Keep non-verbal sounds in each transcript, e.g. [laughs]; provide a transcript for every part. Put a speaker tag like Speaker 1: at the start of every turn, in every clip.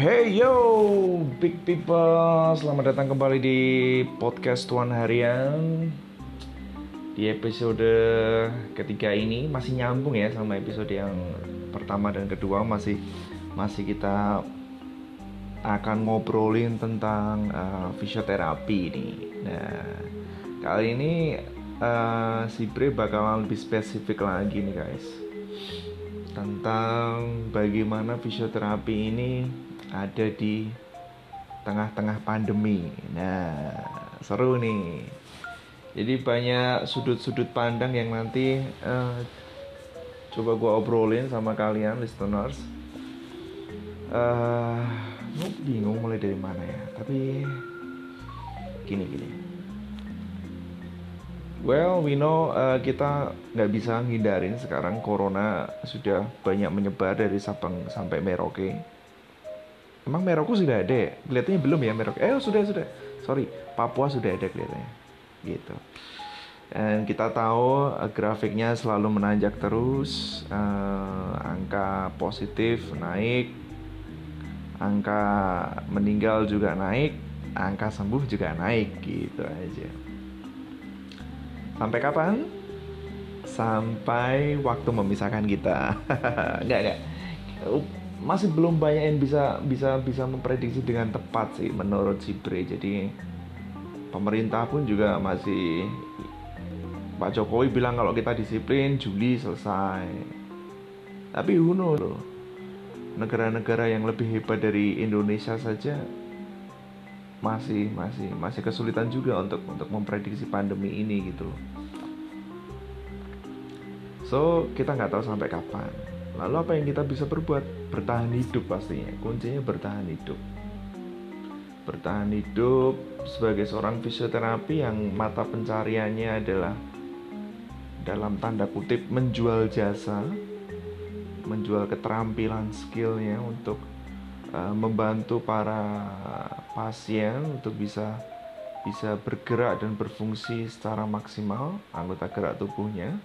Speaker 1: Hey yo, big people, selamat datang kembali di podcast Tuan Harian. Di episode ketiga ini masih nyambung ya sama episode yang pertama dan kedua masih masih kita akan ngobrolin tentang uh, fisioterapi ini. Nah, kali ini uh, si Bre bakalan lebih spesifik lagi nih guys tentang bagaimana fisioterapi ini ada di tengah-tengah pandemi. Nah, seru nih. Jadi banyak sudut-sudut pandang yang nanti uh, coba gue obrolin sama kalian listeners. Uh, bingung mulai dari mana ya. Tapi gini gini. Well, we know uh, kita nggak bisa ngindarin sekarang corona sudah banyak menyebar dari Sabang sampai Merauke Emang Merauke sudah ada ya? Kelihatannya belum ya Merauke. Eh sudah sudah. Sorry, Papua sudah ada kelihatannya. Gitu. Dan kita tahu uh, grafiknya selalu menanjak terus, uh, angka positif naik, angka meninggal juga naik, angka sembuh juga naik, gitu aja. Sampai kapan? Sampai waktu memisahkan kita. [laughs] enggak enggak masih belum banyak yang bisa bisa bisa memprediksi dengan tepat sih menurut si Bre. Jadi pemerintah pun juga masih Pak Jokowi bilang kalau kita disiplin Juli selesai. Tapi who loh. Negara-negara yang lebih hebat dari Indonesia saja masih masih masih kesulitan juga untuk untuk memprediksi pandemi ini gitu So kita nggak tahu sampai kapan. Lalu apa yang kita bisa berbuat? Bertahan hidup pastinya. Kuncinya bertahan hidup. Bertahan hidup sebagai seorang fisioterapi yang mata pencariannya adalah dalam tanda kutip menjual jasa, menjual keterampilan skillnya untuk uh, membantu para pasien untuk bisa bisa bergerak dan berfungsi secara maksimal anggota gerak tubuhnya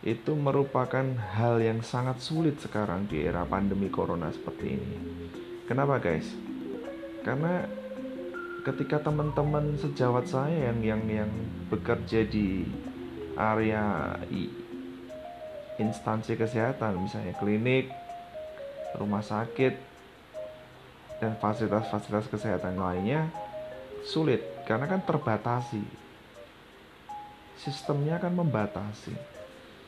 Speaker 1: itu merupakan hal yang sangat sulit sekarang di era pandemi corona seperti ini. Kenapa guys? Karena ketika teman-teman sejawat saya yang yang yang bekerja di area instansi kesehatan misalnya klinik, rumah sakit dan fasilitas-fasilitas kesehatan lainnya sulit karena kan terbatasi. Sistemnya kan membatasi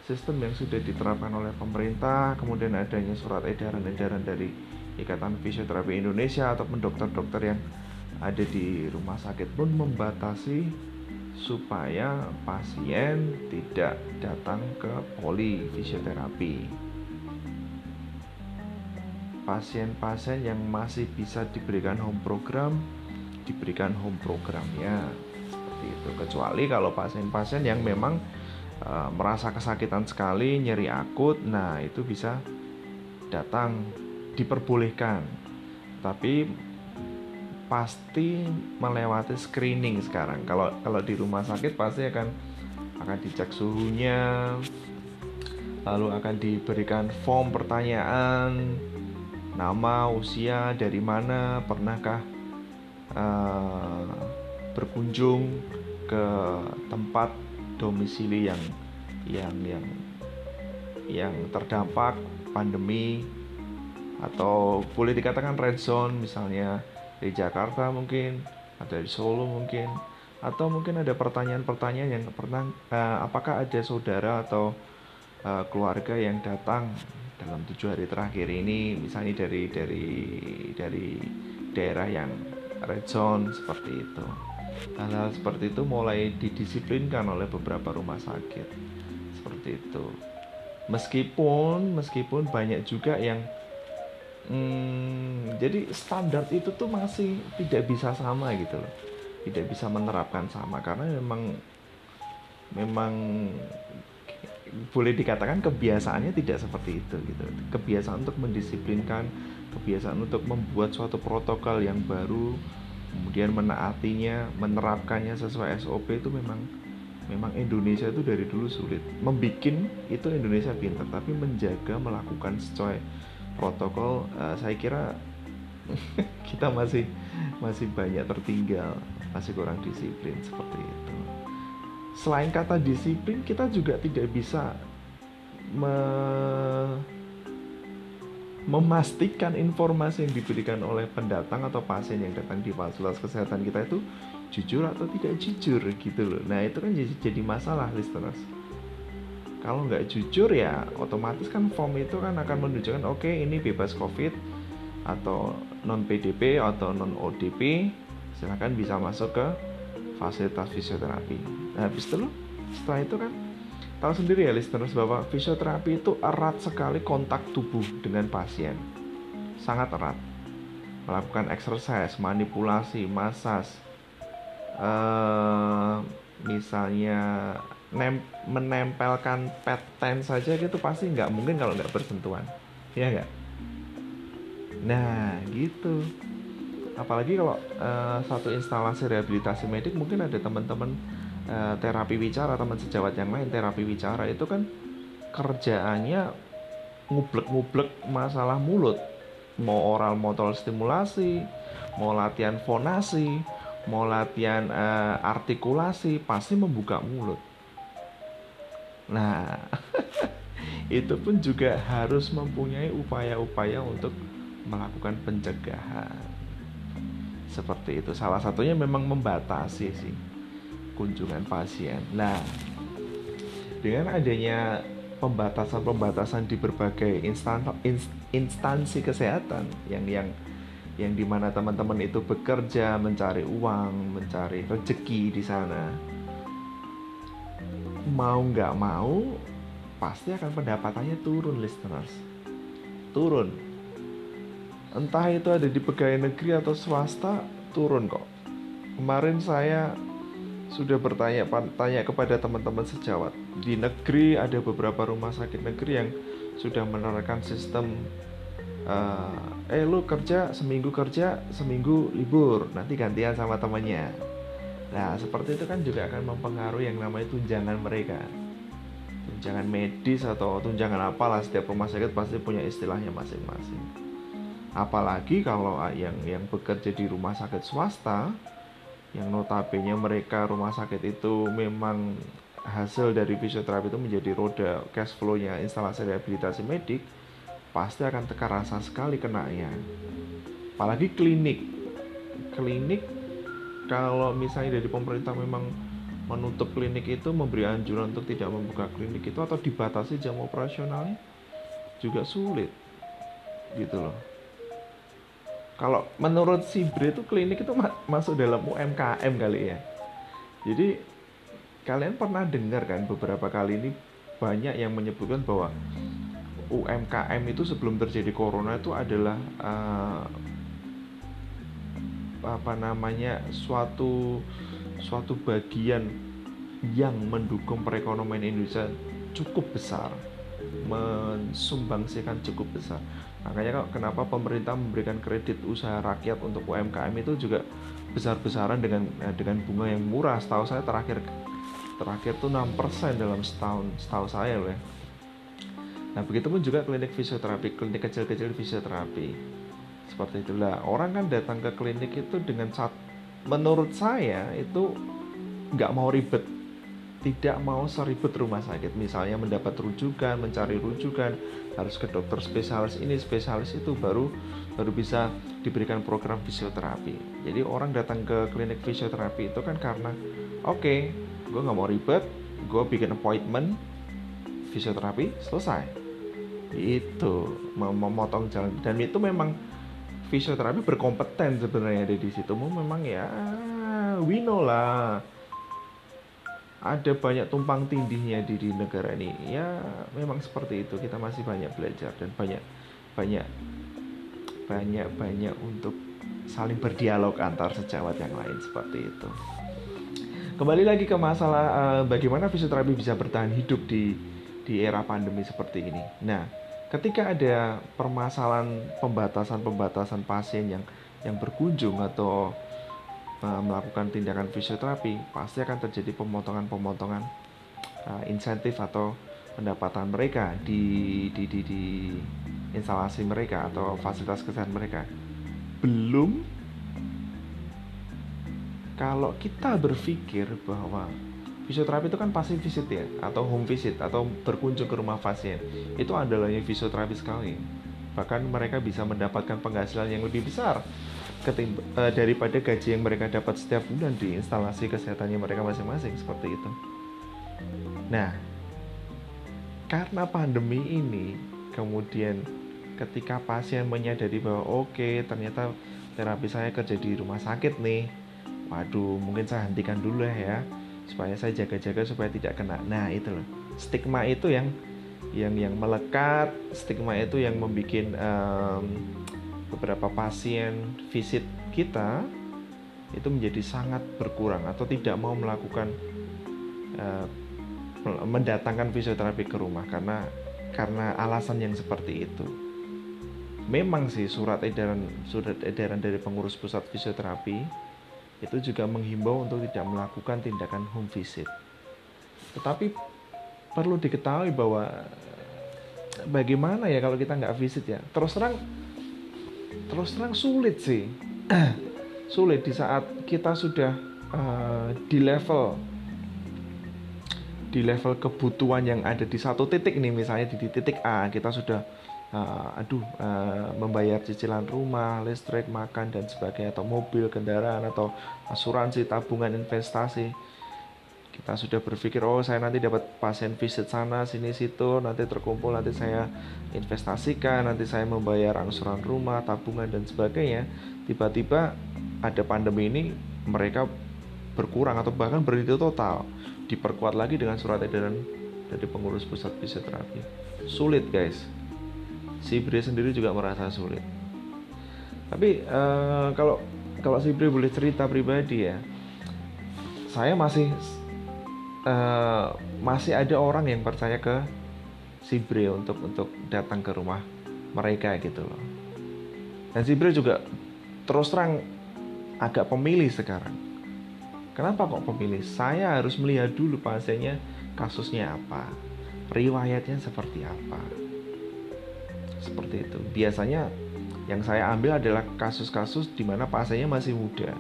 Speaker 1: sistem yang sudah diterapkan oleh pemerintah, kemudian adanya surat edaran-edaran dari Ikatan Fisioterapi Indonesia ataupun dokter-dokter yang ada di rumah sakit pun membatasi supaya pasien tidak datang ke poli fisioterapi. Pasien-pasien yang masih bisa diberikan home program diberikan home programnya seperti itu kecuali kalau pasien-pasien yang memang Eh, merasa kesakitan sekali, nyeri akut, nah itu bisa datang diperbolehkan. Tapi pasti melewati screening sekarang. Kalau kalau di rumah sakit pasti akan akan dicek suhunya, lalu akan diberikan form pertanyaan, nama, usia, dari mana, pernahkah uh, berkunjung ke tempat domisili yang yang yang yang terdampak pandemi atau boleh dikatakan red zone misalnya di Jakarta mungkin atau di Solo mungkin atau mungkin ada pertanyaan-pertanyaan yang pernah uh, apakah ada saudara atau uh, keluarga yang datang dalam tujuh hari terakhir ini misalnya dari dari dari daerah yang red zone seperti itu hal-hal seperti itu mulai didisiplinkan oleh beberapa rumah sakit. Seperti itu. Meskipun meskipun banyak juga yang hmm, jadi standar itu tuh masih tidak bisa sama gitu loh. Tidak bisa menerapkan sama. Karena memang memang boleh dikatakan kebiasaannya tidak seperti itu gitu. Kebiasaan untuk mendisiplinkan kebiasaan untuk membuat suatu protokol yang baru kemudian menaatinya menerapkannya sesuai SOP itu memang memang Indonesia itu dari dulu sulit. Membikin itu Indonesia pintar tapi menjaga melakukan sesuai protokol uh, saya kira [laughs] kita masih masih banyak tertinggal masih kurang disiplin seperti itu. Selain kata disiplin kita juga tidak bisa me memastikan informasi yang diberikan oleh pendatang atau pasien yang datang di fasilitas kesehatan kita itu jujur atau tidak jujur gitu loh. Nah itu kan jadi, jadi masalah listeners. Kalau nggak jujur ya otomatis kan form itu kan akan menunjukkan oke okay, ini bebas covid atau non PDP atau non ODP silahkan bisa masuk ke fasilitas fisioterapi. Nah habis itu setelah itu kan tahu sendiri ya listeners bahwa fisioterapi itu erat sekali kontak tubuh dengan pasien. Sangat erat. Melakukan exercise manipulasi masas uh, misalnya nem menempelkan peten saja gitu pasti nggak mungkin kalau nggak bersentuhan. Ya nggak? Nah gitu. Apalagi kalau uh, satu instalasi rehabilitasi medik mungkin ada teman-teman uh, terapi bicara teman sejawat yang lain terapi bicara itu kan kerjaannya ngublek-ngublek masalah mulut. Mau oral motor stimulasi mau latihan fonasi mau latihan uh, artikulasi pasti membuka mulut. Nah [laughs] itu pun juga harus mempunyai upaya-upaya untuk melakukan pencegahan. Seperti itu. Salah satunya memang membatasi sih kunjungan pasien. Nah dengan adanya pembatasan-pembatasan di berbagai instan, instansi kesehatan yang yang yang di mana teman-teman itu bekerja mencari uang mencari rezeki di sana mau nggak mau pasti akan pendapatannya turun listeners. Turun. Entah itu ada di pegawai negeri atau swasta turun kok. Kemarin saya sudah bertanya tanya kepada teman-teman sejawat. Di negeri ada beberapa rumah sakit negeri yang sudah menerapkan sistem uh, eh lu kerja seminggu kerja seminggu libur. Nanti gantian sama temannya. Nah seperti itu kan juga akan mempengaruhi yang namanya tunjangan mereka. Tunjangan medis atau tunjangan apalah setiap rumah sakit pasti punya istilahnya masing-masing. Apalagi kalau ah, yang yang bekerja di rumah sakit swasta yang notabene mereka rumah sakit itu memang hasil dari fisioterapi itu menjadi roda cash flow-nya instalasi rehabilitasi medik pasti akan tekan rasa sekali kenanya. Apalagi klinik. Klinik kalau misalnya dari pemerintah memang menutup klinik itu memberi anjuran untuk tidak membuka klinik itu atau dibatasi jam operasionalnya juga sulit. Gitu loh kalau menurut si Bre itu klinik itu masuk dalam UMKM kali ya. Jadi kalian pernah dengar kan beberapa kali ini banyak yang menyebutkan bahwa UMKM itu sebelum terjadi corona itu adalah uh, apa namanya suatu suatu bagian yang mendukung perekonomian Indonesia cukup besar mensumbangsikan cukup besar Makanya kok kenapa pemerintah memberikan kredit usaha rakyat untuk UMKM itu juga besar-besaran dengan eh, dengan bunga yang murah. Setahu saya terakhir terakhir tuh 6% dalam setahun setahu saya loh ya. Nah, begitu pun juga klinik fisioterapi, klinik kecil-kecil fisioterapi. Seperti itulah. Orang kan datang ke klinik itu dengan saat menurut saya itu nggak mau ribet tidak mau seribet rumah sakit. Misalnya mendapat rujukan mencari rujukan harus ke dokter spesialis ini spesialis itu baru baru bisa diberikan program fisioterapi. Jadi orang datang ke klinik fisioterapi itu kan karena oke okay, gue nggak mau ribet gue bikin appointment fisioterapi selesai. Itu memotong jalan. Dan itu memang fisioterapi berkompeten sebenarnya di situ. Memang ya we know lah ada banyak tumpang tindihnya di, di negara ini. Ya memang seperti itu. Kita masih banyak belajar dan banyak banyak banyak banyak untuk saling berdialog antar sejawat yang lain seperti itu. Kembali lagi ke masalah uh, bagaimana fisioterapi bisa bertahan hidup di di era pandemi seperti ini. Nah ketika ada permasalahan pembatasan pembatasan pasien yang yang berkunjung atau melakukan tindakan fisioterapi pasti akan terjadi pemotongan-pemotongan uh, insentif atau pendapatan mereka di, di, di, di instalasi mereka atau fasilitas kesehatan mereka. belum. Kalau kita berpikir bahwa fisioterapi itu kan pasti visit ya atau home visit atau berkunjung ke rumah pasien itu adalah yang fisioterapi sekali. Bahkan mereka bisa mendapatkan penghasilan yang lebih besar uh, daripada gaji yang mereka dapat setiap bulan di instalasi kesehatannya mereka masing-masing seperti itu. Nah, karena pandemi ini kemudian ketika pasien menyadari bahwa oke okay, ternyata terapi saya kerja di rumah sakit nih waduh mungkin saya hentikan dulu ya supaya saya jaga-jaga supaya tidak kena nah itu loh stigma itu yang yang yang melekat stigma itu yang membuat um, beberapa pasien visit kita itu menjadi sangat berkurang atau tidak mau melakukan uh, mendatangkan fisioterapi ke rumah karena karena alasan yang seperti itu. Memang sih surat edaran surat edaran dari pengurus pusat fisioterapi itu juga menghimbau untuk tidak melakukan tindakan home visit. Tetapi perlu diketahui bahwa bagaimana ya kalau kita nggak visit ya terus terang terus terang sulit sih. [clears throat] Sulit di saat kita sudah uh, di level di level kebutuhan yang ada di satu titik nih misalnya di titik A kita sudah uh, aduh uh, membayar cicilan rumah listrik makan dan sebagainya atau mobil kendaraan atau asuransi tabungan investasi kita sudah berpikir oh saya nanti dapat pasien visit sana sini situ. Nanti terkumpul nanti saya investasikan nanti saya membayar angsuran rumah tabungan dan sebagainya. Tiba-tiba ada pandemi ini mereka berkurang atau bahkan berhenti total. Diperkuat lagi dengan surat edaran dari pengurus pusat fisioterapi sulit guys. Si Bre sendiri juga merasa sulit. Tapi uh, kalau kalau si Bre boleh cerita pribadi ya saya masih uh, masih ada orang yang percaya ke Sibre untuk untuk datang ke rumah mereka gitu loh. Dan Sibre juga terus terang agak pemilih sekarang. Kenapa kok pemilih? Saya harus melihat dulu pasiennya kasusnya apa, riwayatnya seperti apa. Seperti itu. Biasanya yang saya ambil adalah kasus-kasus di mana pasiennya masih muda.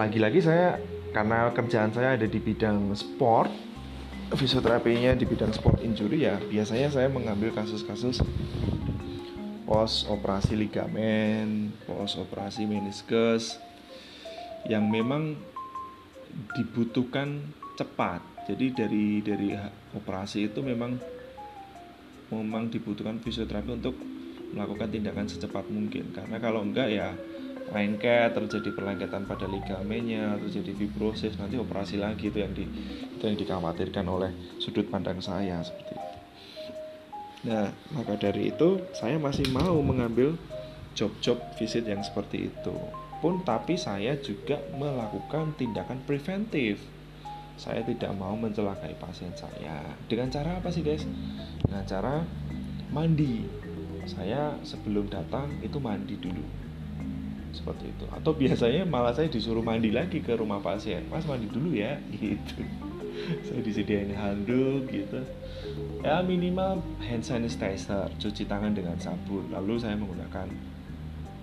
Speaker 1: Lagi-lagi saya karena kerjaan saya ada di bidang sport fisioterapinya di bidang sport injury ya biasanya saya mengambil kasus-kasus pos operasi ligamen pos operasi meniskus yang memang dibutuhkan cepat. Jadi dari dari operasi itu memang memang dibutuhkan fisioterapi untuk melakukan tindakan secepat mungkin. Karena kalau enggak ya lengket terjadi perlengketan pada ligamennya terjadi fibrosis nanti operasi lagi itu yang di itu yang dikhawatirkan oleh sudut pandang saya seperti itu. Nah maka dari itu saya masih mau mengambil job-job visit yang seperti itu. Pun tapi saya juga melakukan tindakan preventif. Saya tidak mau mencelakai pasien saya. Dengan cara apa sih guys? Dengan cara mandi. Saya sebelum datang itu mandi dulu seperti itu. Atau biasanya malah saya disuruh mandi lagi ke rumah pasien. Mas mandi dulu ya. [laughs] Gitu. Saya disediain handuk gitu. Ya minimal hand sanitizer cuci tangan dengan sabun. Lalu saya menggunakan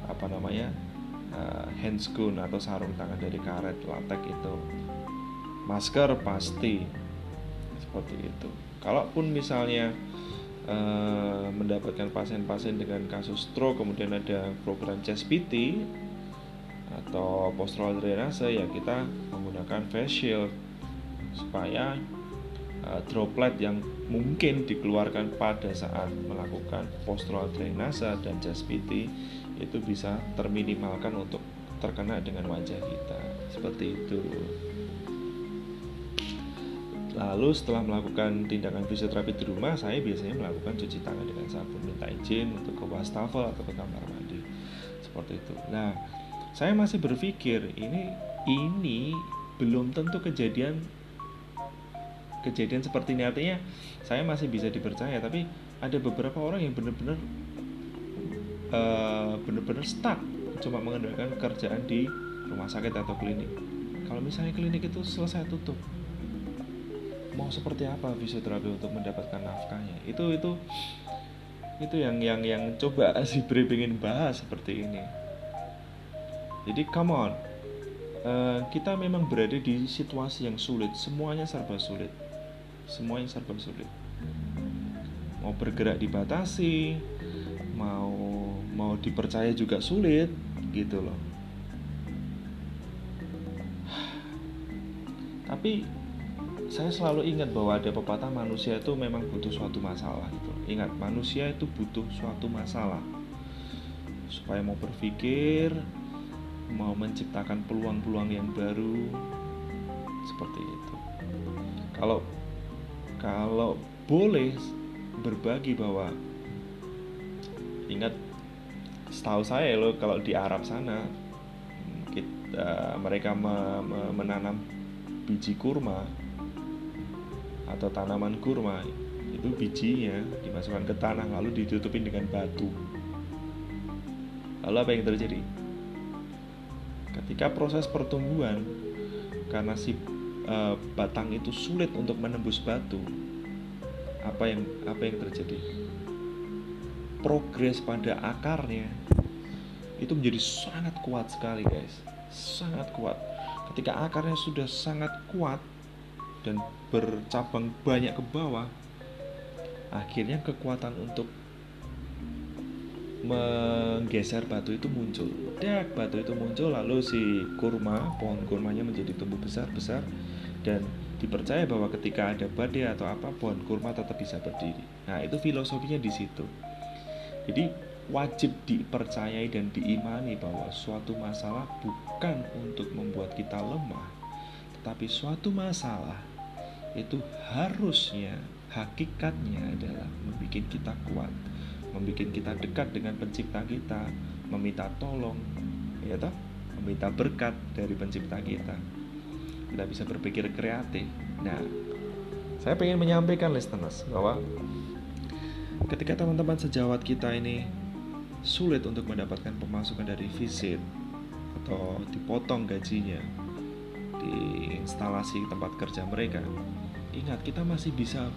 Speaker 1: apa namanya uh, hand atau sarung tangan dari karet latek itu. Masker pasti. Seperti itu. Kalaupun misalnya uh, mendapatkan pasien-pasien dengan kasus stroke kemudian ada program chest PT atau postural drainase ya kita menggunakan face shield supaya uh, droplet yang mungkin dikeluarkan pada saat melakukan postural drainase dan PT itu bisa terminimalkan untuk terkena dengan wajah kita seperti itu Lalu setelah melakukan tindakan fisioterapi di rumah, saya biasanya melakukan cuci tangan dengan sabun, minta izin untuk ke wastafel atau ke kamar mandi. Seperti itu. Nah, saya masih berpikir ini ini belum tentu kejadian kejadian seperti ini. Artinya saya masih bisa dipercaya tapi ada beberapa orang yang benar-benar uh, benar-benar stuck cuma mengandalkan kerjaan di rumah sakit atau klinik. Kalau misalnya klinik itu selesai tutup mau seperti apa fisioterapi untuk mendapatkan nafkahnya? Itu itu itu yang yang yang coba [laughs] si Bre pengen bahas seperti ini jadi come on. Uh, kita memang berada di situasi yang sulit. Semuanya serba sulit. Semuanya serba sulit. Mau bergerak dibatasi mau mau dipercaya juga sulit gitu loh. Tapi saya selalu ingat bahwa ada pepatah manusia itu memang butuh suatu masalah gitu. Ingat manusia itu butuh suatu masalah. Supaya mau berpikir, mau menciptakan peluang-peluang yang baru. Seperti itu. Kalau kalau boleh berbagi bahwa ingat setahu saya loh kalau di Arab sana kita, mereka me, me, menanam biji kurma atau tanaman kurma itu bijinya dimasukkan ke tanah lalu ditutupin dengan batu. Lalu apa yang terjadi ketika proses pertumbuhan karena si uh, batang itu sulit untuk menembus batu apa yang apa yang terjadi? Progres pada akarnya itu menjadi sangat kuat sekali guys. Sangat kuat. Ketika akarnya sudah sangat kuat dan bercabang banyak ke bawah akhirnya kekuatan untuk menggeser batu itu muncul. Dak batu itu muncul lalu si kurma pohon kurmanya menjadi tumbuh besar besar dan dipercaya bahwa ketika ada badai atau apa pohon kurma tetap bisa berdiri. Nah itu filosofinya di situ. Jadi wajib dipercayai dan diimani bahwa suatu masalah bukan untuk membuat kita lemah tetapi suatu masalah itu harusnya hakikatnya adalah membuat kita kuat membuat kita dekat dengan pencipta kita, meminta tolong, ya toh, meminta berkat dari pencipta kita. Kita bisa berpikir kreatif. Nah, saya ingin menyampaikan listeners bahwa ketika teman-teman sejawat kita ini sulit untuk mendapatkan pemasukan dari visit atau dipotong gajinya di instalasi tempat kerja mereka, ingat kita masih bisa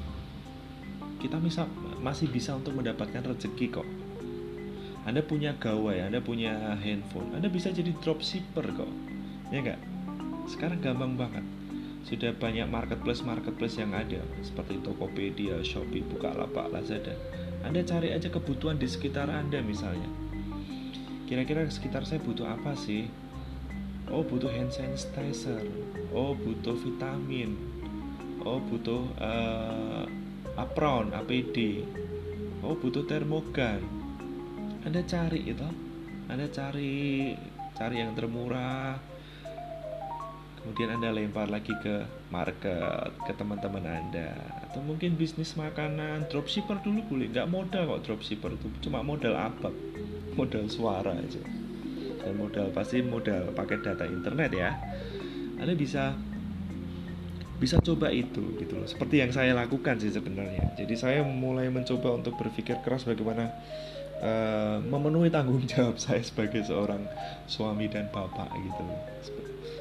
Speaker 1: kita bisa masih bisa untuk mendapatkan rezeki kok Anda punya gawai, Anda punya handphone Anda bisa jadi dropshipper kok ya enggak sekarang gampang banget sudah banyak marketplace-marketplace yang ada seperti Tokopedia, Shopee, Bukalapak, Lazada. Anda cari aja kebutuhan di sekitar Anda misalnya. Kira-kira sekitar saya butuh apa sih? Oh, butuh hand sanitizer. Oh, butuh vitamin. Oh, butuh uh, apron, APD. Oh, butuh termogan. Anda cari itu. Anda cari cari yang termurah. Kemudian Anda lempar lagi ke market, ke teman-teman Anda. Atau mungkin bisnis makanan, dropshipper dulu boleh. Nggak modal kok dropshipper itu, cuma modal apa? Modal suara aja. Dan modal pasti modal pakai data internet ya. Anda bisa bisa coba itu gitu loh. Seperti yang saya lakukan sih sebenarnya. Jadi saya mulai mencoba untuk berpikir keras bagaimana uh, memenuhi tanggung [laughs] jawab saya sebagai seorang suami dan bapak gitu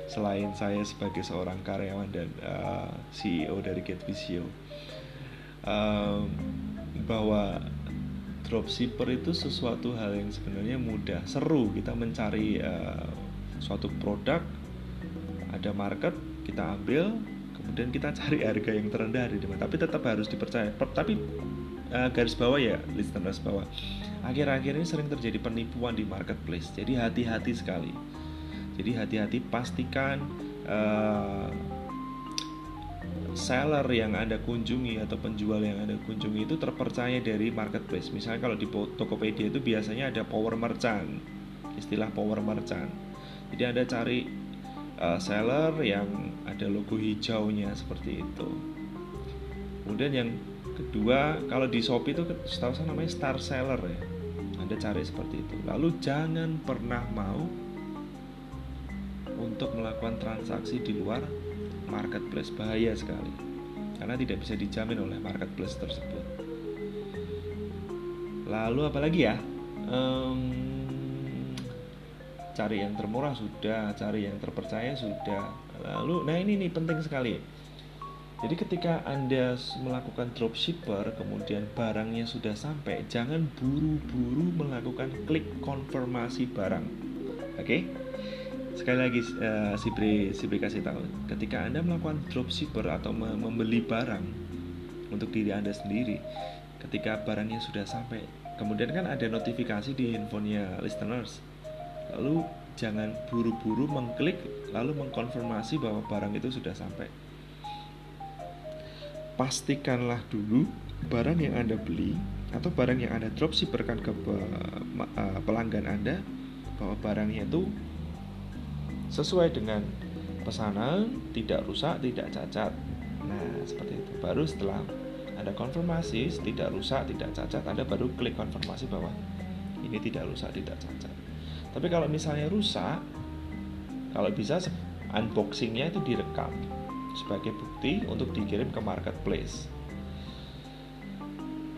Speaker 1: selain saya sebagai seorang karyawan dan uh, eh, CEO dari Get Visio. Uh, bahwa dropshipper itu sesuatu hal yang sebenarnya mudah seru. Kita mencari uh, suatu produk ada market kita ambil kemudian kita cari harga yang terendah di mana tapi tetap harus dipercaya. Tapi uh, garis bawah ya listeners bawah. Akhir-akhir ini sering terjadi penipuan di marketplace. Jadi hati-hati sekali. Jadi hati-hati pastikan uh, seller yang anda kunjungi atau penjual yang anda kunjungi itu terpercaya dari marketplace. Misalnya kalau di Tokopedia itu biasanya ada power merchant. Istilah power merchant. Jadi anda cari uh, seller yang ada logo hijaunya seperti itu. Kemudian yang kedua, kalau di Shopee itu setahu saya namanya star seller ya. Anda cari seperti itu. Lalu jangan pernah mau untuk melakukan transaksi di luar marketplace bahaya sekali. Karena tidak bisa dijamin oleh marketplace tersebut. Lalu apalagi ya? Um, cari yang termurah sudah cari yang terpercaya sudah lalu nah ini nih penting sekali Jadi ketika Anda melakukan dropshipper kemudian barangnya sudah sampai, jangan buru-buru melakukan klik konfirmasi barang. Oke? Okay? Sekali lagi uh, Sibri Sibri kasih tahu, ketika Anda melakukan dropshipper atau membeli barang untuk diri Anda sendiri, ketika barangnya sudah sampai, kemudian kan ada notifikasi di handphonenya listeners. Lalu jangan buru-buru mengklik lalu mengkonfirmasi bahwa barang itu sudah sampai pastikanlah dulu barang yang Anda beli atau barang yang Anda dropshipperkan ke eh, pelanggan Anda bahwa barangnya itu sesuai dengan pesanan, tidak rusak, tidak cacat. Nah, seperti itu. Baru setelah ada konfirmasi tidak rusak, tidak cacat, Anda baru klik konfirmasi bahwa ini tidak rusak, tidak cacat. Tapi kalau misalnya rusak, kalau bisa unboxingnya itu direkam sebagai bukti untuk dikirim ke marketplace.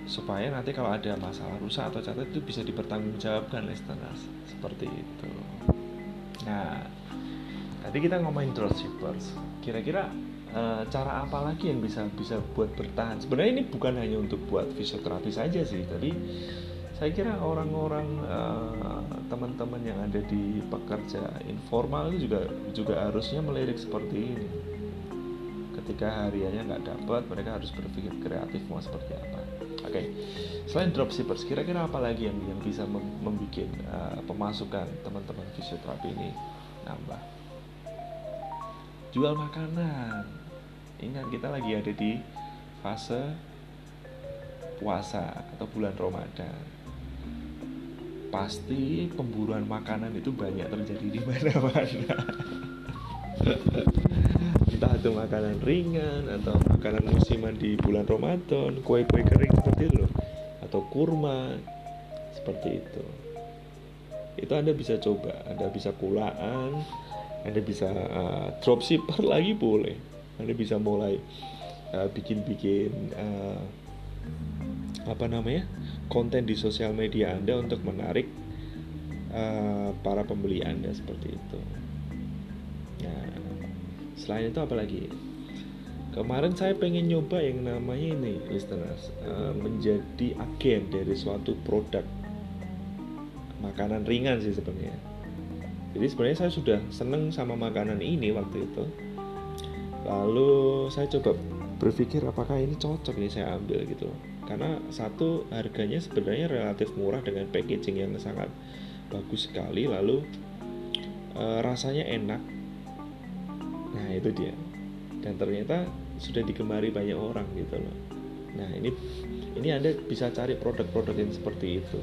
Speaker 1: Supaya nanti kalau ada masalah rusak atau catat itu bisa dipertanggungjawabkan listeners seperti itu. Nah tadi kita ngomongin dropshippers. Kira-kira e, cara apa lagi yang bisa bisa buat bertahan? Sebenarnya ini bukan hanya untuk buat fisioterapi saja sih tadi saya kira orang-orang uh, teman-teman yang ada di pekerja informal juga juga harusnya melirik seperti ini. Ketika hariannya nggak dapat mereka harus berpikir kreatif mau seperti apa. Oke okay. selain dropshippers kira-kira apa lagi yang yang bisa membuat uh, pemasukan teman-teman fisioterapi ini nambah? Jual makanan. Ingat kita lagi ada di fase puasa atau bulan Ramadan pasti pemburuan makanan itu banyak terjadi di mana-mana [laughs] entah itu makanan ringan atau makanan musiman di bulan Ramadan kue-kue kering seperti itu loh. Atau kurma seperti itu. Itu anda bisa coba anda bisa kulaan anda bisa uh, dropshipper [laughs] lagi boleh. Anda bisa mulai uh, bikin-bikin uh, apa namanya konten di sosial media anda untuk menarik uh, para pembeli anda seperti itu. Nah selain itu apalagi kemarin saya pengen nyoba yang namanya ini listeners uh, menjadi agen dari suatu produk makanan ringan sih sebenarnya. Jadi sebenarnya saya sudah seneng sama makanan ini waktu itu. Lalu saya coba berpikir apakah ini cocok ini saya ambil gitu karena satu harganya sebenarnya relatif murah dengan packaging yang sangat bagus sekali lalu e, rasanya enak. Nah itu dia. Dan ternyata sudah digemari banyak orang gitu loh. Nah ini ini anda bisa cari produk-produk yang seperti itu.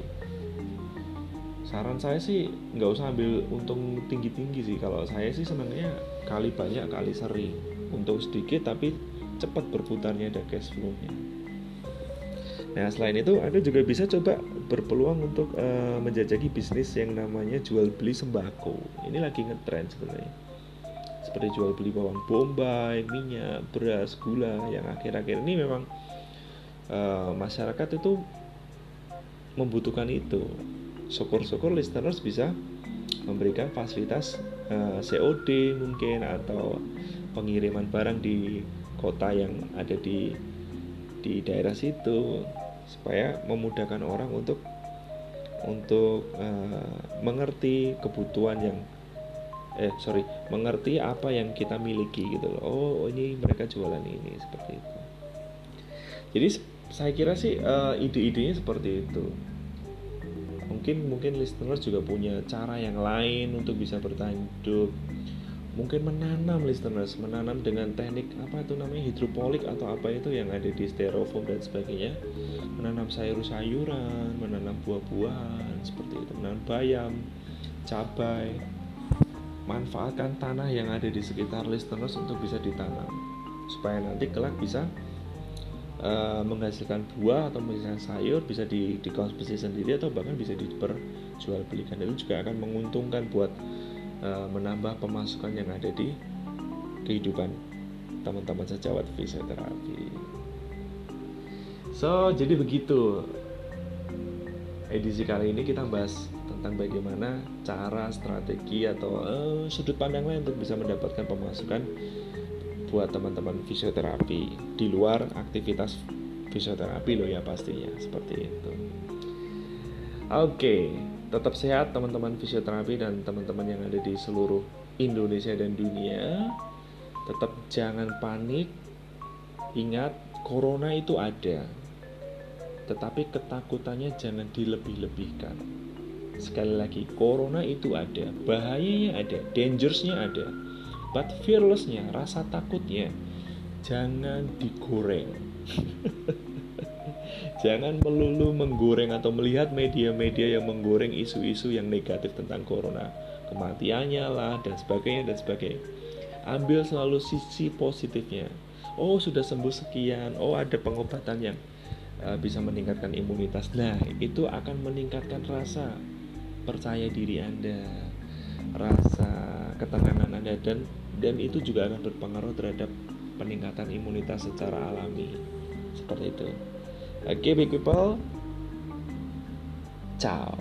Speaker 1: Saran saya sih nggak usah ambil untung tinggi-tinggi sih. Kalau saya sih senangnya kali banyak kali sering untung sedikit tapi cepat berputarnya ada cash flow-nya Nah selain itu Anda juga bisa coba berpeluang untuk uh, menjajaki bisnis yang namanya jual beli sembako. Ini lagi ngetrend sebenarnya seperti jual beli bawang bombay, minyak, beras, gula yang akhir-akhir ini memang uh, masyarakat itu membutuhkan itu. Syukur-syukur listeners bisa memberikan fasilitas uh, eh, COD mungkin atau pengiriman barang di kota yang ada di di daerah situ supaya memudahkan orang untuk untuk uh, mengerti kebutuhan yang eh sorry mengerti apa yang kita miliki gitu loh. Oh ini mereka jualan ini seperti itu. Jadi saya kira sih uh, ide-idenya seperti itu. Mungkin mungkin listeners juga punya cara yang lain untuk bisa bertahan hidup mungkin menanam listeners. Menanam dengan teknik apa itu namanya? Hidropolik atau apa itu yang ada di styrofoam dan sebagainya. Menanam sayur-sayuran menanam buah-buahan seperti itu. Menanam bayam cabai. Manfaatkan tanah yang ada di sekitar listeners untuk bisa ditanam. Supaya nanti kelak bisa uh, menghasilkan buah atau misalnya sayur bisa di dikonsumsi sendiri atau bahkan bisa diperjualbelikan. Itu juga akan menguntungkan buat uh, menambah pemasukan yang ada di kehidupan teman-teman sejawat fisioterapi. So jadi begitu edisi kali ini kita bahas tentang bagaimana cara, strategi atau uh, sudut pandang lain untuk bisa mendapatkan pemasukan buat teman-teman fisioterapi di luar aktivitas fisioterapi loh ya pastinya seperti itu. Oke, tetap sehat teman-teman fisioterapi dan teman-teman yang ada di seluruh Indonesia dan dunia. Tetap jangan panik. Ingat, corona itu ada. Tetapi ketakutannya jangan dilebih-lebihkan. Sekali lagi, corona itu ada, bahayanya ada, dangersnya ada. But fearlessnya, rasa takutnya, jangan digoreng. [laughs] Jangan melulu menggoreng atau melihat media-media yang menggoreng isu-isu yang negatif tentang corona. Kematiannya lah dan sebagainya dan sebagainya. Ambil selalu sisi positifnya. Oh, sudah sembuh sekian. Oh, ada pengobatan yang uh, bisa meningkatkan imunitas. Nah, itu akan meningkatkan rasa percaya diri Anda, rasa ketenangan Anda dan dan itu juga akan berpengaruh terhadap peningkatan imunitas secara alami. Seperti itu. Aquí mi equipado. Chao.